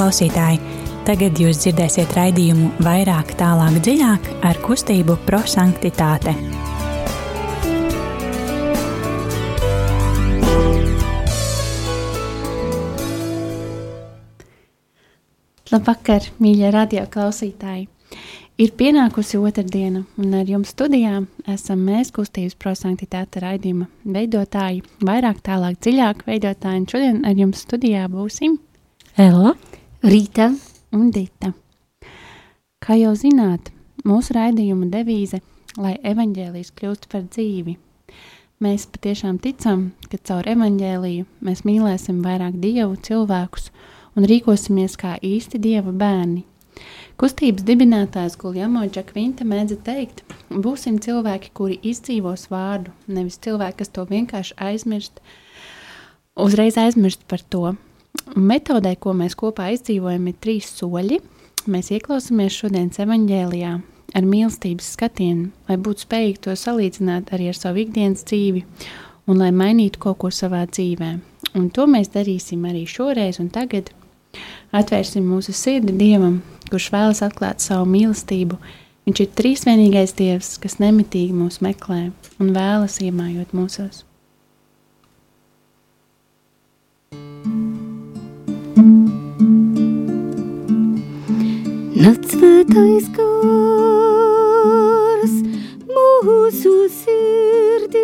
klausītāji! Tagad jūs dzirdēsiet raidījumu vairāk, tālāk, dziļāk ar kustību prosanktitāte. Labvakar, mīļie radio klausītāji! Ir pienākusi otrdiena, un ar jums studijā esam mēs, kustības prosanktitāte raidījuma veidotāji, vairāk, tālāk, dziļāk veidotāji. Un šodien ar jums studijā būsim Ella, Rīta un Dita. Kā jau zināt, mūsu raidījuma devīze - lai evaņģēlijas kļūst par dzīvi. Mēs patiešām ticam, ka caur evaņģēliju mēs mīlēsim vairāk dievu cilvēkus un rīkosimies kā īsti dieva bērni Kustības dibinātājs Guljamo Čakvinta mēdza teikt, būsim cilvēki, kuri izdzīvos vārdu, nevis cilvēki, kas to vienkārši aizmirst, uzreiz aizmirst par to. Metodē, ko mēs kopā izdzīvojam, ir trīs soļi. Mēs ieklausāmies šodienas evaņģēlijā ar mīlestības skatienu, lai būtu spējīgi to salīdzināt arī ar savu ikdienas dzīvi un lai mainītu kaut ko savā dzīvē. Un to mēs darīsim arī šoreiz un tagad. Atvērsim mūsu sirdi Dievam, kurš vēlas atklāt savu mīlestību. Viņš ir trīsvienīgais Dievs, kas nemitīgi mūs meklē un vēlas iemājot mūsos. Nācvētais gars mūsu sirdīs,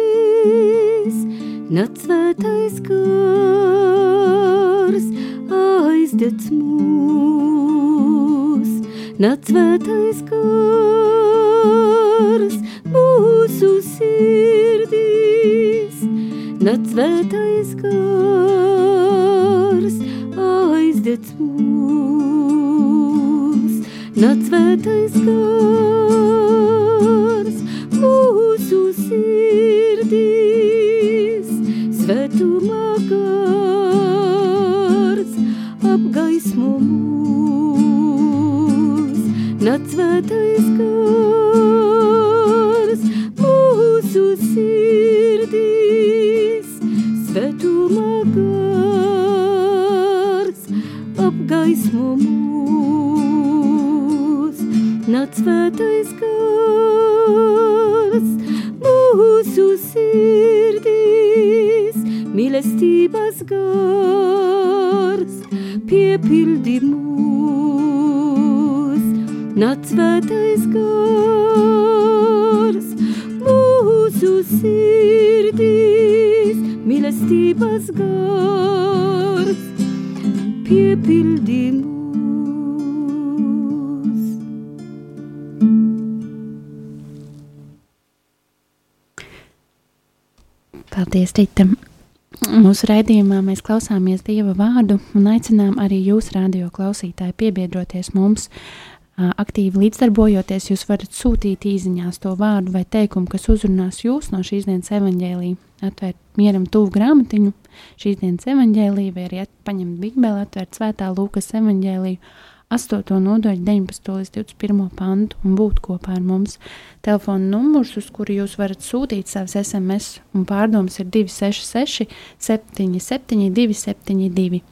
nācvētais gars aizdedz mūs, nācvētais gars mūsu sirdīs, nācvētais gars nācvētais gars mīlestības gars piepildi mūs, nācvētais gars mūsu sirdīs, mīlestības gars piepildi mūs. Paldies, Rīta! Mūsu raidījumā mēs klausāmies Dieva vārdu un aicinām arī jūs, radio klausītāji, piebiedroties mums. Aktīvi līdzdarbojoties, jūs varat sūtīt īsiņās to vārdu vai teikumu, kas uzrunās jūs no šīs dienas evaņģēlīja. Atvērt mieram tuvu grāmatiņu, šīs dienas evaņģēlīju, vai arī paņemt Bībeli, atvērt svētā Lūkas evaņģēlīju, 8. nodaļu 19. līdz 21. pantu un būt kopā ar mums. Telefona numurs, uz kuru jūs varat sūtīt savus SMS un pārdomas, ir 266, 77, 272.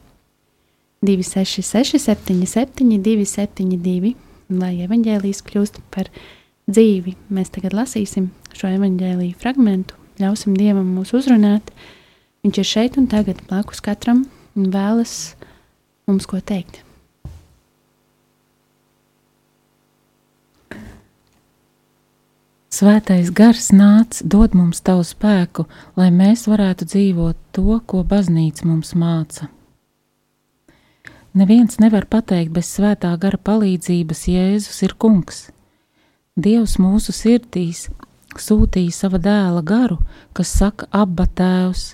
266, 77, 272. Lai evanģēlijas kļūst par dzīvi, mēs tagad lasīsim šo evanģēlīju fragmentu, ļausim Dievam mūs uzrunāt. Viņš ir šeit un tagad blakus katram un vēlas mums ko teikt. Svētais gars nāc, dod mums tavu spēku, lai mēs varētu dzīvot to, ko baznīca mums māca. Neviens nevar pateikt bez svētā gara palīdzības, Jēzus ir kungs. Dievs mūsu sirdīs sūtīja sava dēla garu, kas saka, abba tēvs.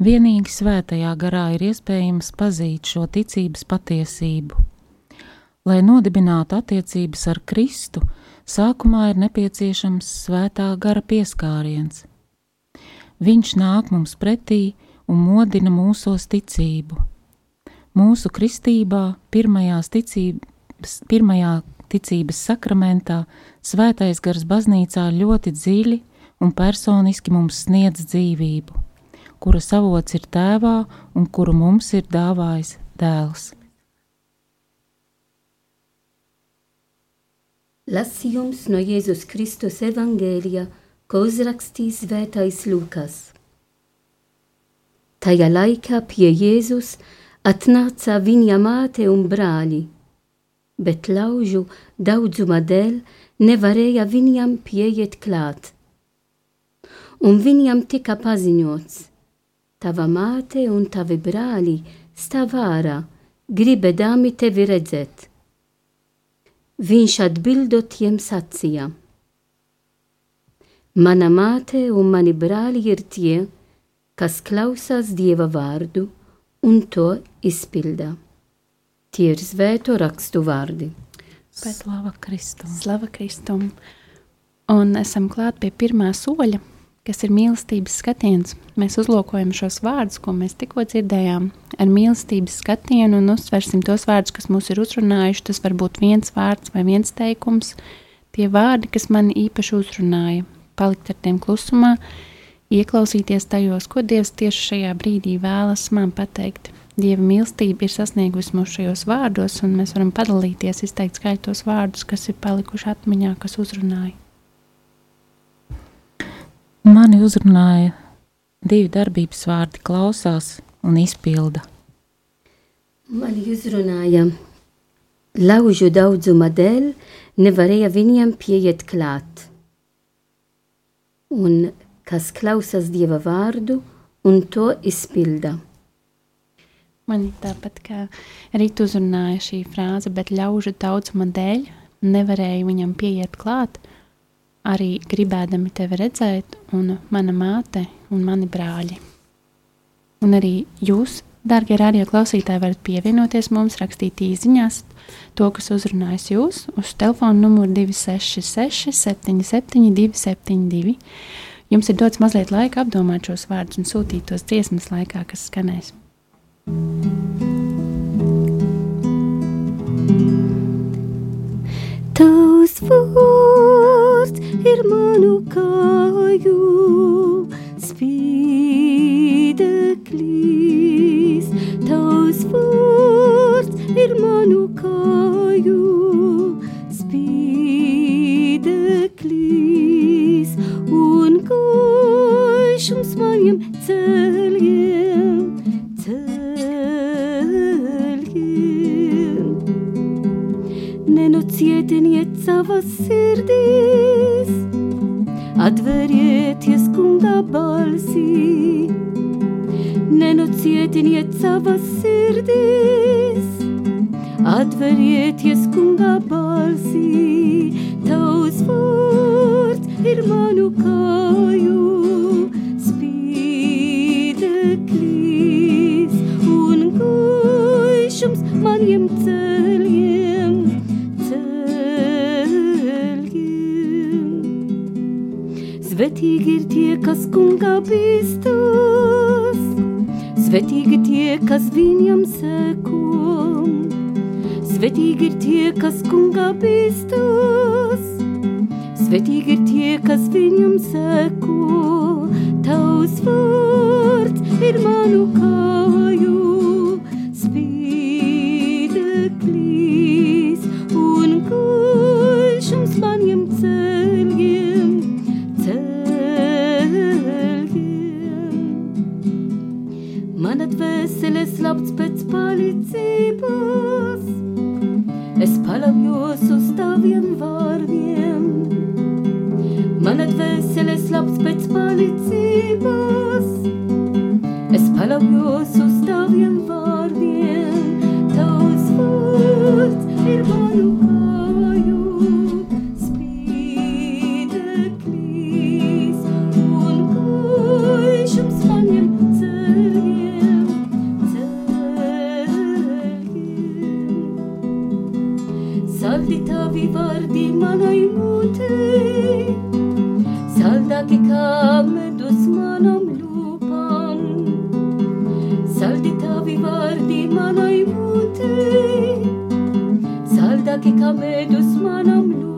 Vienīgi svētajā garā ir iespējams pazīt šo ticības patiesību. Lai nodibinātu attiecības ar Kristu, sākumā ir nepieciešams svētā gara pieskāriens. Viņš nāk mums pretī un modina mūsos ticību. Mūsu kristībā, pirmajās ticības, pirmajā ticības sakramentā, svētais gars baznīcā ļoti dziļi un personiski mums sniedz dzīvību, kura savots ir tēvā un kuru mums ir dāvājis dēls. Lasījums no Jēzus Kristus evangēlija, ko uzrakstīs svētais Lukas. Tajā laikā pie Jēzus atnāca viņa māte un brāļi, bet laužu daudzuma dēļ nevarēja viņam pieiet klāt. Un viņam tika paziņots, tava māte un tavi brāļi stāv ārā, gribēdami tevi redzēt. Viņš atbildot tiem sacīja: Mana māte un mani brāļi ir tie, kas klausās Dieva vārdu un to izpilda. Tie ir svēto rakstu vārdi. Slava Kristum! Slava Kristum! Un esam klāt pie pirmā soļa, kas ir mīlestības skatiens. Mēs uzlūkojam šos vārdus, ko mēs tikko dzirdējām, ar mīlestības skatienu un uzsversim tos vārdus, kas mūs ir uzrunājuši. Tas var būt viens vārds vai viens teikums. Tie vārdi, kas mani īpaši uzrunāja, palikt ar tiem klusumā, ieklausīties tajos, ko Dievs tieši šajā brīdī vēlas man pateikt. Dieva mīlestība ir sasniegusi mūs šajos vārdos, un mēs varam padalīties, izteikt skaļos vārdus, kas ir palikuši atmiņā, kas uzrunāja. Mani uzrunāja divi darbības vārdi, klausās un izpilda. Mani uzrunāja laužu daudzuma dēļ, nevarēja viņiem pieiet klāt. Un kas klausās Dieva vārdu un to izpilda. Man tāpat kā rīt uzrunāja šī frāze, bet ļaužu daudzuma dēļ nevarēju viņam pieiet klāt, arī gribēdami tevi redzēt, un mana māte un mani brāļi. Un arī jūs, darbie radio klausītāji, varat pievienoties mums, rakstīt īsiņās to, kas uzrunājas jūs, uz telefona numuru 266, 77, 272. Jums ir dots mazliet laika apdomāt šos vārdus un sūtīt tos dziesmas laikā, kas skanēs. Tavs vārds ir manu kāju spīdeklis. Tavs vārds ir manu kāju spīdeklis Svetīgi ir tie, kas kunga bīstas, svetīgi ir tie, kas viņam seko. Tavs vārds ir manu kāju spīdeklis un gaišums maniem ceļiem, ceļiem. Mana dvēsele slapts pēc palīdzības, Salditavi vardi manai mute Saldaki kam dusmanam lupan. Salditavi vardi manai mute Saldaki kam dusmanam lupan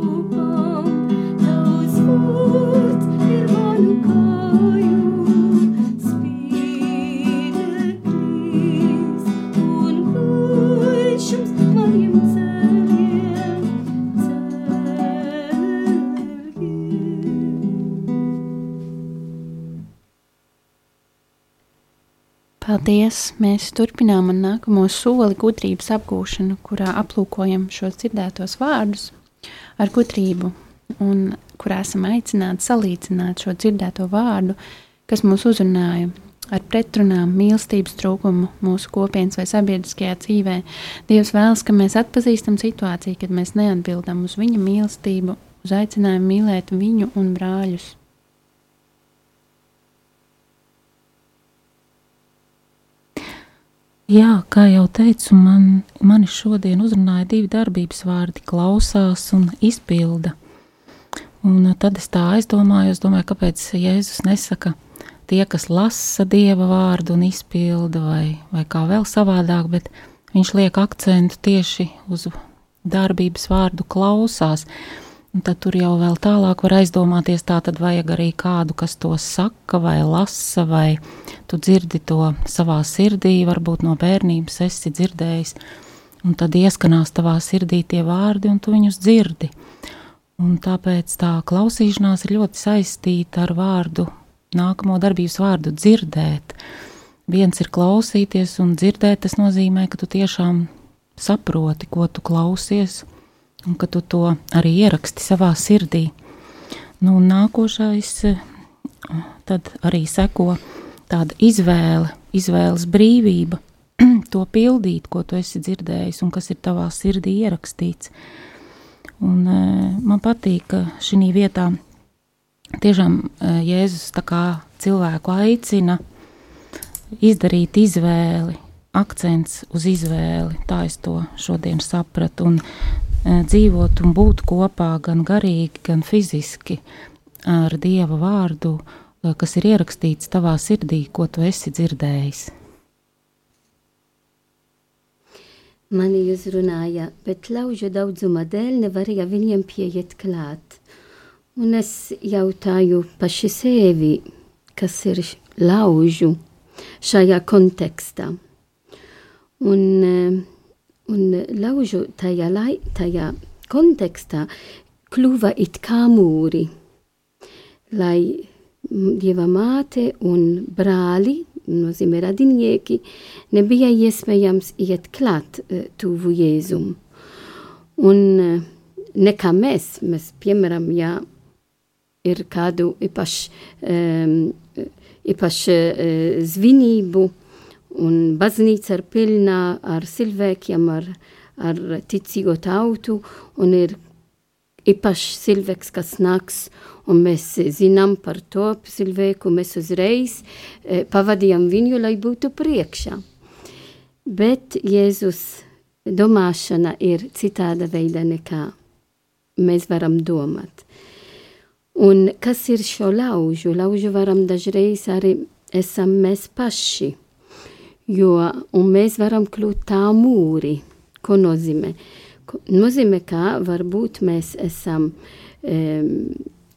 Paldies! Mēs turpinām ar nākamo soli gudrības apgūšanu, kurā aplūkojam šos dzirdētos vārdus ar gudrību un kurā esam aicināti salīdzināt šo dzirdēto vārdu, kas mūs uzrunāja ar pretrunām, mīlestības trūkumu mūsu kopienas vai sabiedriskajā dzīvē. Dievs vēlas, ka mēs atpazīstam situāciju, kad mēs neatbildam uz viņa mīlestību, uz aicinājumu mīlēt viņu un brāļus. Jā, kā jau teicu, man, mani šodien uzrunāja divi darbības vārdi - klausās un izpilda. Un tad es tā aizdomājos, domāju, kāpēc Jēzus nesaka tie, kas lasa Dieva vārdu un izpilda, vai, vai kā vēl savādāk, bet viņš liek akcentu tieši uz darbības vārdu klausās. Un tad tur jau vēl tālāk var aizdomāties, tā tad vajag arī kādu, kas to saka, vai lasa, vai tu dzirdi to savā sirdī, varbūt no bērnības esi dzirdējis, un tad ieskanās tavā sirdī tie vārdi, un tu viņus dzirdi. Un tāpēc tā klausīšanās ir ļoti saistīta ar vārdu, nākamo darbības vārdu dzirdēt. Viens ir klausīties, un dzirdēt tas nozīmē, ka tu tiešām saproti, ko tu klausies, un ka tu to arī ieraksti savā sirdī. Nu, nākošais tad arī seko tāda izvēle, izvēles brīvība, to pildīt, ko tu esi dzirdējis un kas ir tavā sirdī ierakstīts. Un, man patīk, ka šī vietā tiešām Jēzus cilvēku aicina izdarīt izvēli, akcents uz izvēli. Tā es to šodien sapratu. Un Eh, dzīvot un būt kopā gan garīgi, gan fiziski ar Dieva vārdu, eh, kas ir ierakstīts tavā sirdī, ko tu esi dzirdējis. Mani uzrunāja, bet laužu daudzuma dēļ nevarēja viņiem pieiet klāt. Un es jautāju paši sevi, kas ir laužu šajā kontekstā. Un uh, Un laužu tajā, lai, tajā kontekstā kļuva it kā mūri, lai Dieva māte un brāli, nozīmē radinieki, nebija iespējams iet klāt tuvu Jēzum. Un nekā mēs, mēs piemēram, ja ir kādu īpašu, um, īpašu uh, zvinību, Un baznīca ir pilna ar cilvēkiem, ar, ar ticīgo tautu, un ir īpašs cilvēks, kas nāks, un mēs zinām par to cilvēku, mēs uzreiz e, pavadījām viņu, lai būtu priekšā. Bet Jēzus domāšana ir citāda veida nekā mēs varam domāt. Un kas ir šo laužu? Laužu varam dažreiz arī esam mēs paši jo mēs varam kļūt tā mūri. Ko nozīmē? Nozīmē, ka varbūt mēs esam um,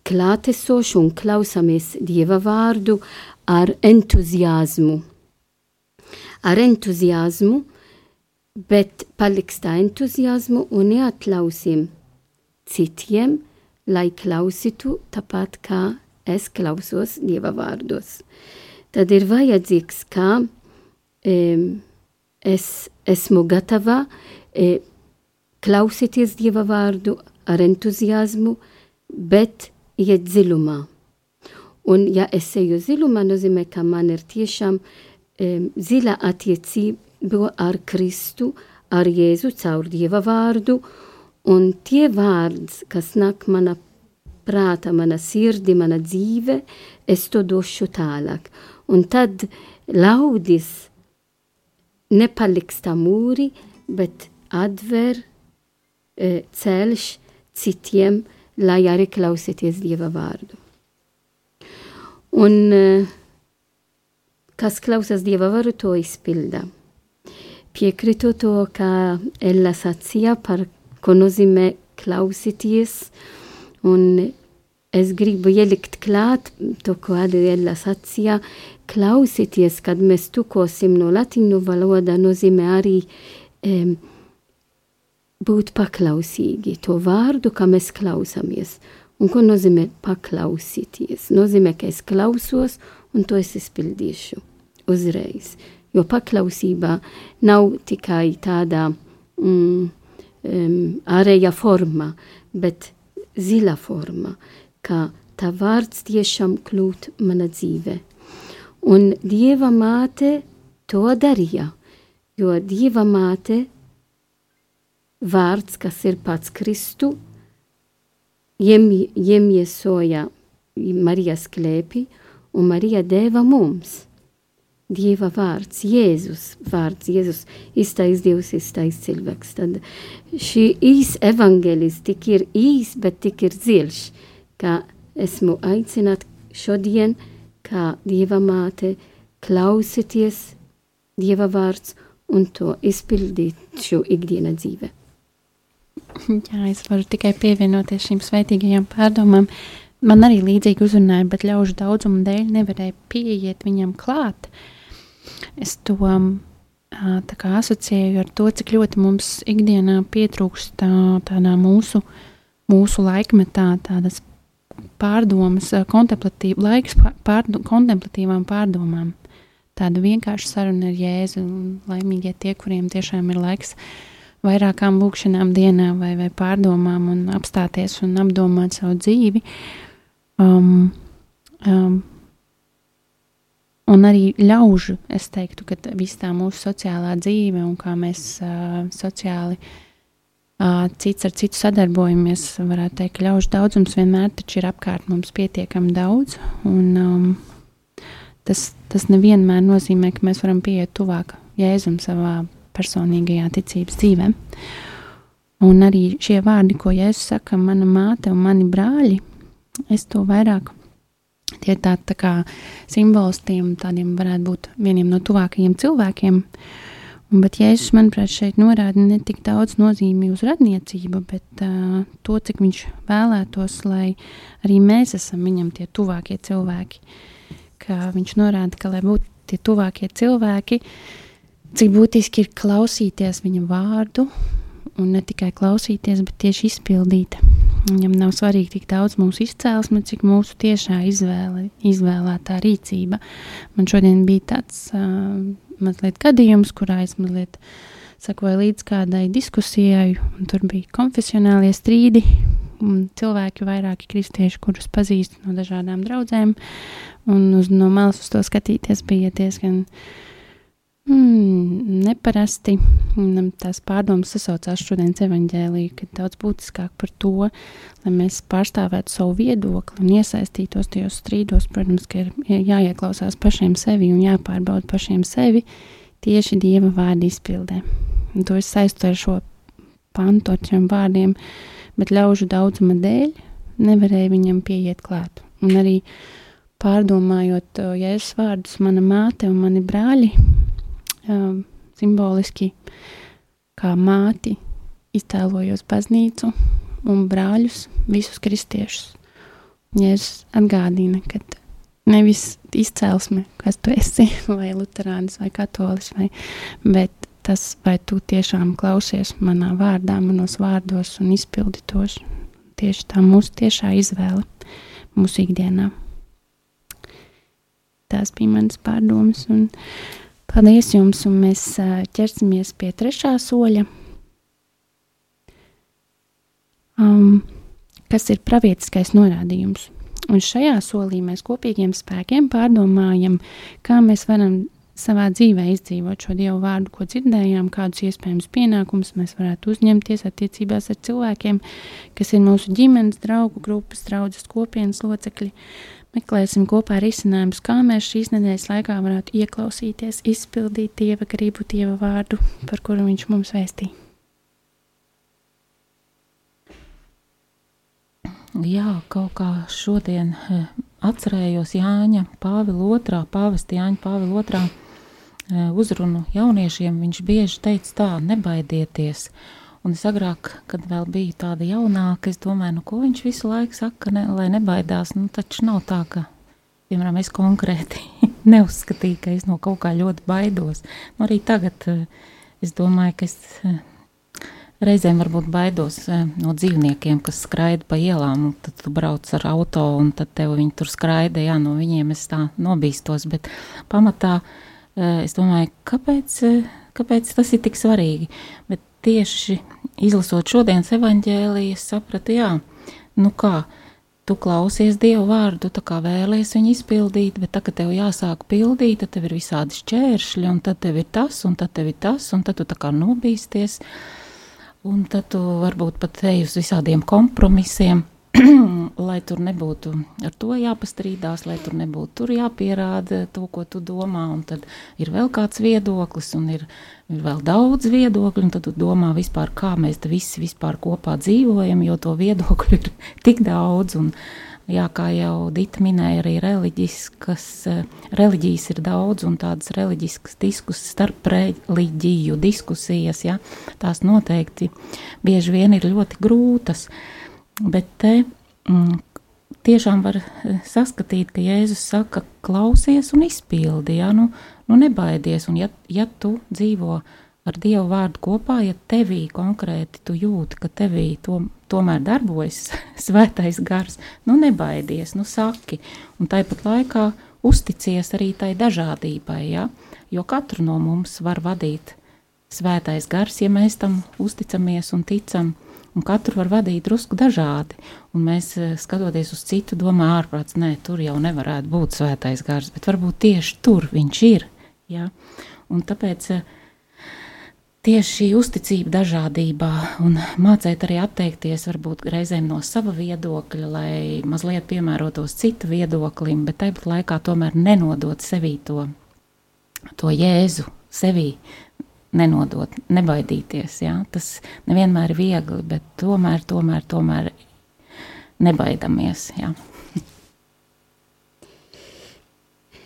klātesoši un klausāmies Dieva vārdu ar entuziasmu. Ar entuziasmu, bet paliks tā entuziasmu un neatļausim citiem, lai klausītu tāpat kā es klausos Dieva vārdos. Tad ir vajadzīgs, kā es esmu gatava e, klausīties Dieva vārdu ar entuziasmu, bet iet dziļumā. Un, ja es eju dziļumā, nozīmē, ka man ir tiešām um, dziļa attiecība ar Kristu, ar Jēzu caur Dieva vārdu, un tie vārds, kas nāk mana prāta, mana sirdi, mana dzīve, es to došu tālāk. Un tad laudis nepaliks tā mūri, bet atver e, ceļš citiem, lai arī klausieties Dieva vārdu. Un e, kas klausās Dieva vārdu, to izpilda. Piekrītu to, kā Ella sacīja par ko nozīmē klausīties, un es gribu ielikt klāt to, ko Adriela sacīja, klausīties, kad mēs tukosim no latīņu valoda, nozīmē arī um, būt paklausīgi to vārdu, kā mēs klausāmies. Un ko nozīmē paklausīties? Nozīmē, ka es klausos un to es izpildīšu uzreiz. jo paklausība nav tikai tāda mm, um, ārēja forma, bet zila forma, ka tā vārds tiešām kļūt mana dzīve. Un Dieva māte to darīja, jo Dieva māte vārds, kas ir pats Kristu, iemiesoja Marijas klēpi, un Marija deva mums. Dieva vārds, Jēzus vārds, Jēzus īstais Dievs, īstais cilvēks. Tad šī īs evangelis tik ir īs, bet tik ir dziļš, ka esmu aicināt šodien, kā Dieva māte, klausieties Dieva vārds un to izpildīt šo ikdiena dzīve. Jā, es varu tikai pievienoties šīm svētīgajām pārdomām. Man arī līdzīgi uzrunāja, bet ļaužu daudzumu dēļ nevarēja pieiet viņam klāt. Es to tā kā asociēju ar to, cik ļoti mums ikdienā pietrūkst tā, tādā mūsu, mūsu laikmetā tādas pārdomas, kontemplatīva, laiks pār, kontemplatīvām pārdomām. Tāda vienkārša saruna ar Jēzu un laimīgie tie, kuriem tiešām ir laiks vairākām lūkšanām dienā vai, vai pārdomām un apstāties un apdomāt savu dzīvi. Um, um, un arī ļaužu, es teiktu, ka viss tā mūsu sociālā dzīve un kā mēs uh, sociāli uh, cits ar citu sadarbojamies, varētu teikt, ka ļaužu daudzums vienmēr ir apkārt mums pietiekami daudz. Un, um, tas, tas nevienmēr nozīmē, ka mēs varam pieiet tuvāk Jēzum savā personīgajā ticības dzīvē. Un arī šie vārdi, ko Jēzus saka, mana māte un mani brāļi, es to vairāk tie ir tā, tā kā simbols tiem tādiem varētu būt vieniem no tuvākajiem cilvēkiem. Un, bet Jēzus, manuprāt, šeit norāda ne tik daudz nozīmi uz radniecību, bet uh, to, cik viņš vēlētos, lai arī mēs esam viņam tie tuvākie cilvēki. Ka viņš norāda, ka, lai būtu tie tuvākie cilvēki, cik būtiski ir klausīties viņa vārdu, un ne tikai klausīties, bet tieši izpildīt. Viņam nav svarīgi tik daudz mūsu izcēlesme, cik mūsu tiešā izvēle, izvēlētā rīcība. Man šodien bija tāds uh, mazliet gadījums, kurā es mazliet sakoju līdz kādai diskusijai, un tur bija konfesionālie strīdi. Cilvēki, vairāki kristieši, kurus pazīstu no dažādām draudzēm, un uz, no malas uz to skatīties bija diezgan uh, Mm, neparasti tās pārdomas sasaucās šodienas evaņģēlī, ka daudz būtiskāk par to, lai mēs pārstāvētu savu viedokli un iesaistītos tajos strīdos. Protams, ka ir jāieklausās pašiem sevi un jāpārbauda pašiem sevi tieši Dieva vārdu izpildē. Un to es saistu ar šo pantu, ar šiem vārdiem, bet ļaužu daudzuma dēļ nevarēja viņam pieiet klāt. Un arī pārdomājot Jēzus vārdus, mana māte un mani brāļi um, simboliski kā māti iztēlojos baznīcu un brāļus, visus kristiešus. Jēzus atgādina, ka nevis izcelsme, kas tu esi, vai luterānis, vai katolis, vai, bet tas, vai tu tiešām klausies manā vārdā, manos vārdos un izpildi tos. Tieši tā mūsu tiešā izvēle mūsu ikdienā. Tās bija manas pārdomas. Un, Paldies jums, un mēs ķersimies pie trešā soļa, um, kas ir pravietiskais norādījums. Un šajā solī mēs kopīgiem spēkiem pārdomājam, kā mēs varam savā dzīvē izdzīvot šo dievu vārdu, ko dzirdējām, kādus iespējams pienākumus mēs varētu uzņemties attiecībās ar cilvēkiem, kas ir mūsu ģimenes, draugu grupas, draudzes kopienas locekļi. Meklēsim kopā risinājumus, kā mēs šīs nedēļas laikā varētu ieklausīties, izpildīt Dieva gribu, Dieva vārdu, par kuru Viņš mums vēstīja. Jā, kaut kā šodien eh, atcerējos Jāņa Pāvila otrā, pāvesta Jāņa Pāvila otrā eh, uzrunu jauniešiem. Viņš bieži teica tā, nebaidieties, Un es agrāk, kad vēl biju tāda jaunāka, es domāju, nu, ko viņš visu laiku saka, ne, lai nebaidās. Nu, taču nav tā, ka, piemēram, es konkrēti neuzskatīju, ka es no kaut kā ļoti baidos. Nu, arī tagad eh, es domāju, ka es eh, reizēm varbūt baidos eh, no dzīvniekiem, kas skraida pa ielām, un tad tu brauc ar auto, un tad tev viņi tur skraida, jā, no viņiem es tā nobīstos, bet pamatā es domāju, kāpēc, kāpēc tas ir tik svarīgi. Bet tieši izlasot šodienas evaņģēliju, sapratu, jā, nu kā, tu klausies Dievu vārdu, tā kā vēlies viņu izpildīt, bet tagad tev jāsāk pildīt, tad tev ir visādi šķēršļi, un tad tev ir tas, un tad tev ir tas, un tad tu tā kā nobīsties, un tad tu varbūt pat ej uz visādiem kompromisiem, lai tur nebūtu ar to jāpastrīdās, lai tur nebūtu tur jāpierāda to, ko tu domā, un tad ir vēl kāds viedoklis, un ir, ir vēl daudz viedokļu, un tad tu domā vispār, kā mēs te visi vispār kopā dzīvojam, jo to viedokļu ir tik daudz, un jā, kā jau Dita minēja, arī reliģiskas, reliģijas ir daudz, un tādas reliģiskas diskusijas, starp reliģiju diskusijas, ja, tās noteikti bieži vien ir ļoti grūtas, uh, Bet te mm, tiešām var eh, saskatīt, ka Jēzus saka, klausies un izpildi, ja? nu, nu nebaidies, un ja, ja tu dzīvo ar Dievu vārdu kopā, ja tevī konkrēti tu jūti, ka tevī to, tomēr darbojas svētais gars, nu nebaidies, nu saki, un tāpat laikā uzticies arī tai dažādībai, ja? jo katru no mums var vadīt svētais gars, ja mēs tam uzticamies un ticam, un katru var vadīt drusku dažādi. Un mēs, eh, skatoties uz citu, domājam, ārprāts, nē, tur jau nevarētu būt svētais gars, bet varbūt tieši tur viņš ir. Ja? Un tāpēc eh, tieši šī uzticība dažādībā un mācīt arī atteikties varbūt reizēm no sava viedokļa, lai mazliet piemērotos citu viedoklim, bet tāpat laikā tomēr nenodot sevī to, to jēzu sevī, nenodot, nebaidīties. Jā. Tas nevienmēr ir viegli, bet tomēr, tomēr, tomēr nebaidamies. Jā.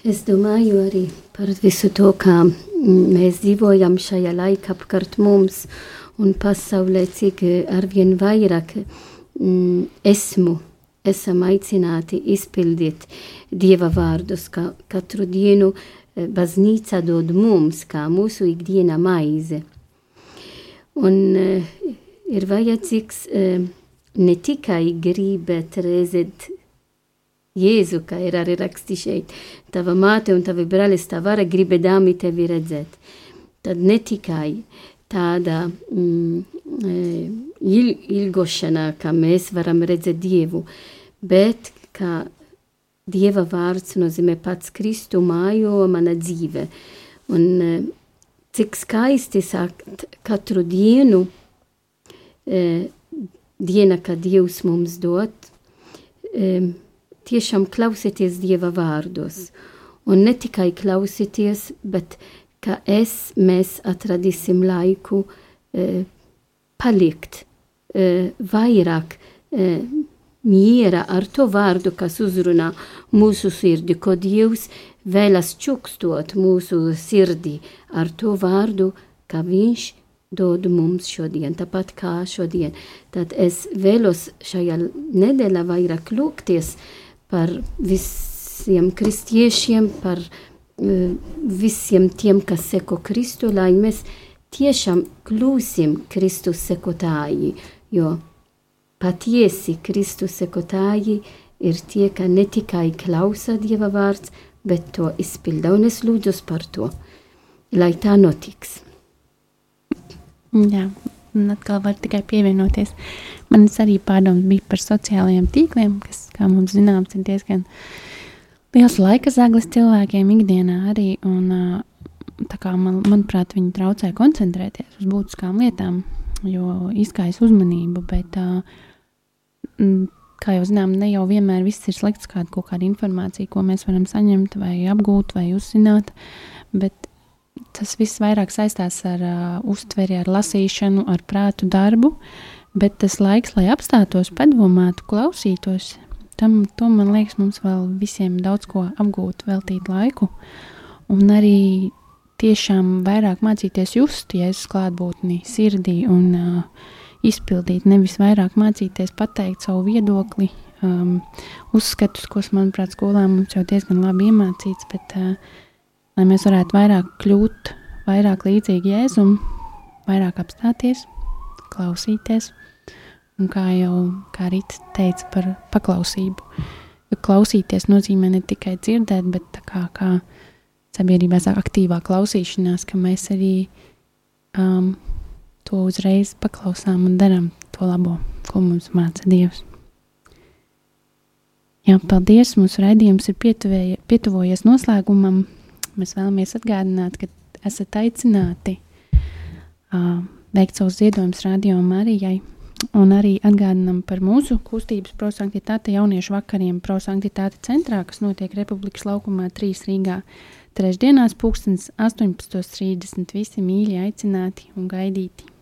Es domāju arī par visu to, kā mēs dzīvojam šajā laikā apkārt mums un pasaulē, cik arvien vairāk mm, esmu, esam aicināti izpildīt Dieva vārdus, ka katru dienu uh, baznīca dod mums, kā mūsu ikdiena maize. Un uh, ir vajadzīgs uh, ne tikai gribēt redzēt Jēzu, kā ir arī rakstīts šeit, tava māte un tavi brālis, tā vara gribēdami tevi redzēt. Tad ne tikai tāda mm, il, ilgošana, ka mēs varam redzēt Dievu, bet ka Dieva vārds nozīmē pats Kristu mājo mana dzīve. Un e, cik skaisti sakt katru dienu, eh, diena, kad Dievs mums dod, eh, tiešām klausieties Dieva vārdos. Un ne tikai klausieties, bet ka es, mēs atradīsim laiku eh, palikt vairāk miera ar to vārdu, kas uzrunā mūsu sirdi, ko Dievs vēlas čukstot mūsu sirdī ar to vārdu, ka Viņš dod mums šodien, tāpat kā šodien. Tad es vēlos šajā nedēļā vairāk lūgties par visiem kristiešiem, par uh, visiem tiem, kas seko Kristu, lai mēs tiešām kļūsim Kristus sekotāji, jo patiesi Kristus sekotāji ir tie, ka ne tikai klausa Dieva vārds, bet to izpilda. Un es lūdzu par to, lai tā notiks. Jā, un atkal var tikai pievienoties. Man arī pārdomas bija par sociālajiem tīkliem, kas, kā mums zināms, ir diezgan liels laika zaglis cilvēkiem ikdienā arī. Un, kā man, manuprāt, viņi traucē koncentrēties uz būtiskām lietām, jo izkaisa uzmanību, bet uh, kā jau zinām, ne jau vienmēr viss ir slikts, kāda kaut kāda informācija, ko mēs varam saņemt, vai apgūt, vai uzzināt. Bet tas viss vairāk saistās ar uh, uztveri, ar lasīšanu, ar prātu darbu. Bet tas laiks, lai apstātos, padomātu, klausītos, tam to, man liekas, mums vēl visiem daudz ko apgūt, veltīt laiku. Un arī tiešām vairāk mācīties just jēzus klātbūtni sirdī un uh, izpildīt, nevis vairāk mācīties pateikt savu viedokli, um, uzskatus, ko, manuprāt, skolā mums jau diezgan labi iemācīts, bet uh, lai mēs varētu vairāk kļūt, vairāk līdzīgi Jēzum, vairāk apstāties, klausīties, un kā jau kā Rīta teica par paklausību. Jo klausīties nozīmē ne tikai dzirdēt, bet kā, kā sabiedrībā sāk aktīvā klausīšanās, ka mēs arī um, to uzreiz paklausām un darām to labo, ko mums māca Dievs. Jā, paldies! Mūsu raidījums ir pietuvojies noslēgumam. Mēs vēlamies atgādināt, ka esat aicināti uh, veikt savus ziedojumus Radio Marijai. Un arī atgādinām par mūsu kustības prosanktitāte jauniešu vakariem prosanktitāte centrā, kas notiek Republikas laukumā 3 Rīgā. Trešdienās pulkstens 18.30 visi mīļi aicināti un gaidīti.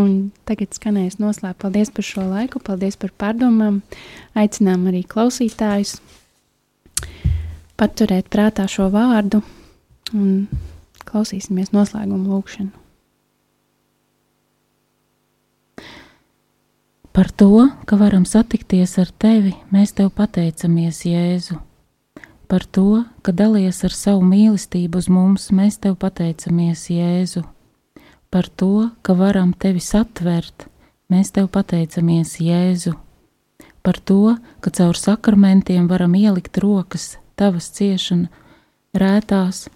Un tagad skanēs noslēgt. Paldies par šo laiku, paldies par pārdomām. Aicinām arī klausītājus paturēt prātā šo vārdu un klausīsimies noslēgumu lūgšanu. Par to, ka varam satikties ar tevi, mēs tev pateicamies, Jēzu. Par to, ka dalies ar savu mīlestību uz mums, mēs tev pateicamies, Jēzu par to, ka varam tevi satvert. Mēs tev pateicamies, Jēzu, par to, ka caur sakramentiem varam ielikt rokas tavas ciešana rētās,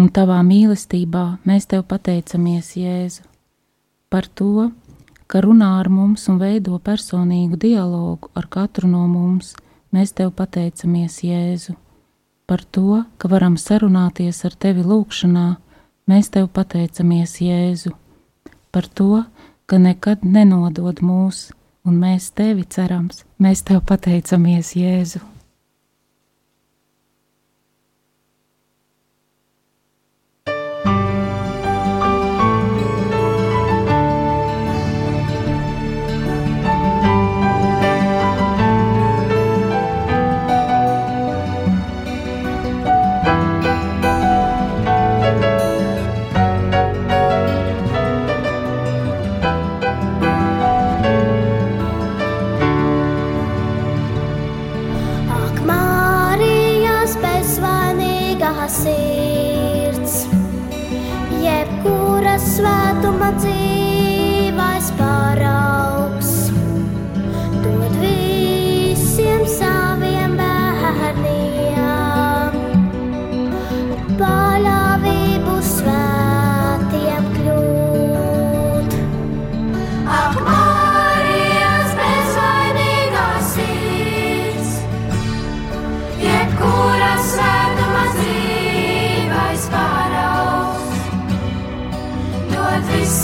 un tavā mīlestībā mēs tev pateicamies, Jēzu, par to, ka runā ar mums un veido personīgu dialogu ar katru no mums. Mēs tev pateicamies, Jēzu, par to, ka varam sarunāties ar tevi lūgšanā, Mēs tev pateicamies, Jēzu, par to, ka nekad nenodod mūs, un mēs tevi cerams. Mēs tev pateicamies, Jēzu.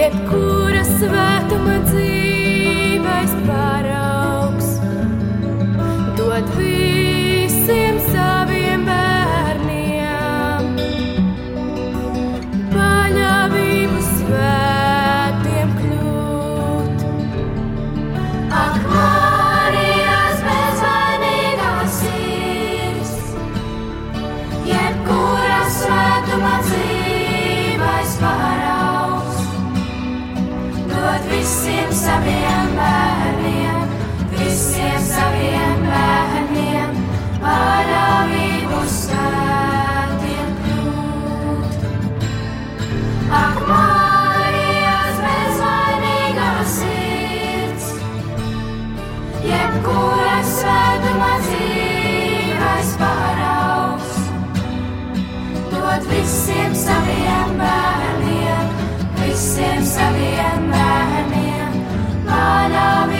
Jebkura svētība. visiem saviem bērniem, visiem saviem bērniem. Manā